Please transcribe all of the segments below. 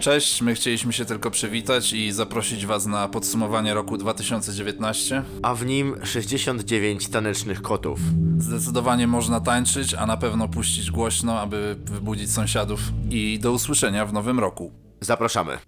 Cześć, my chcieliśmy się tylko przywitać i zaprosić Was na podsumowanie roku 2019. A w nim 69 tanecznych kotów. Zdecydowanie można tańczyć, a na pewno puścić głośno, aby wybudzić sąsiadów. I do usłyszenia w nowym roku. Zapraszamy.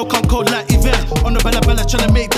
no come cold like event. On the Bella Bella, to make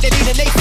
they need a nation.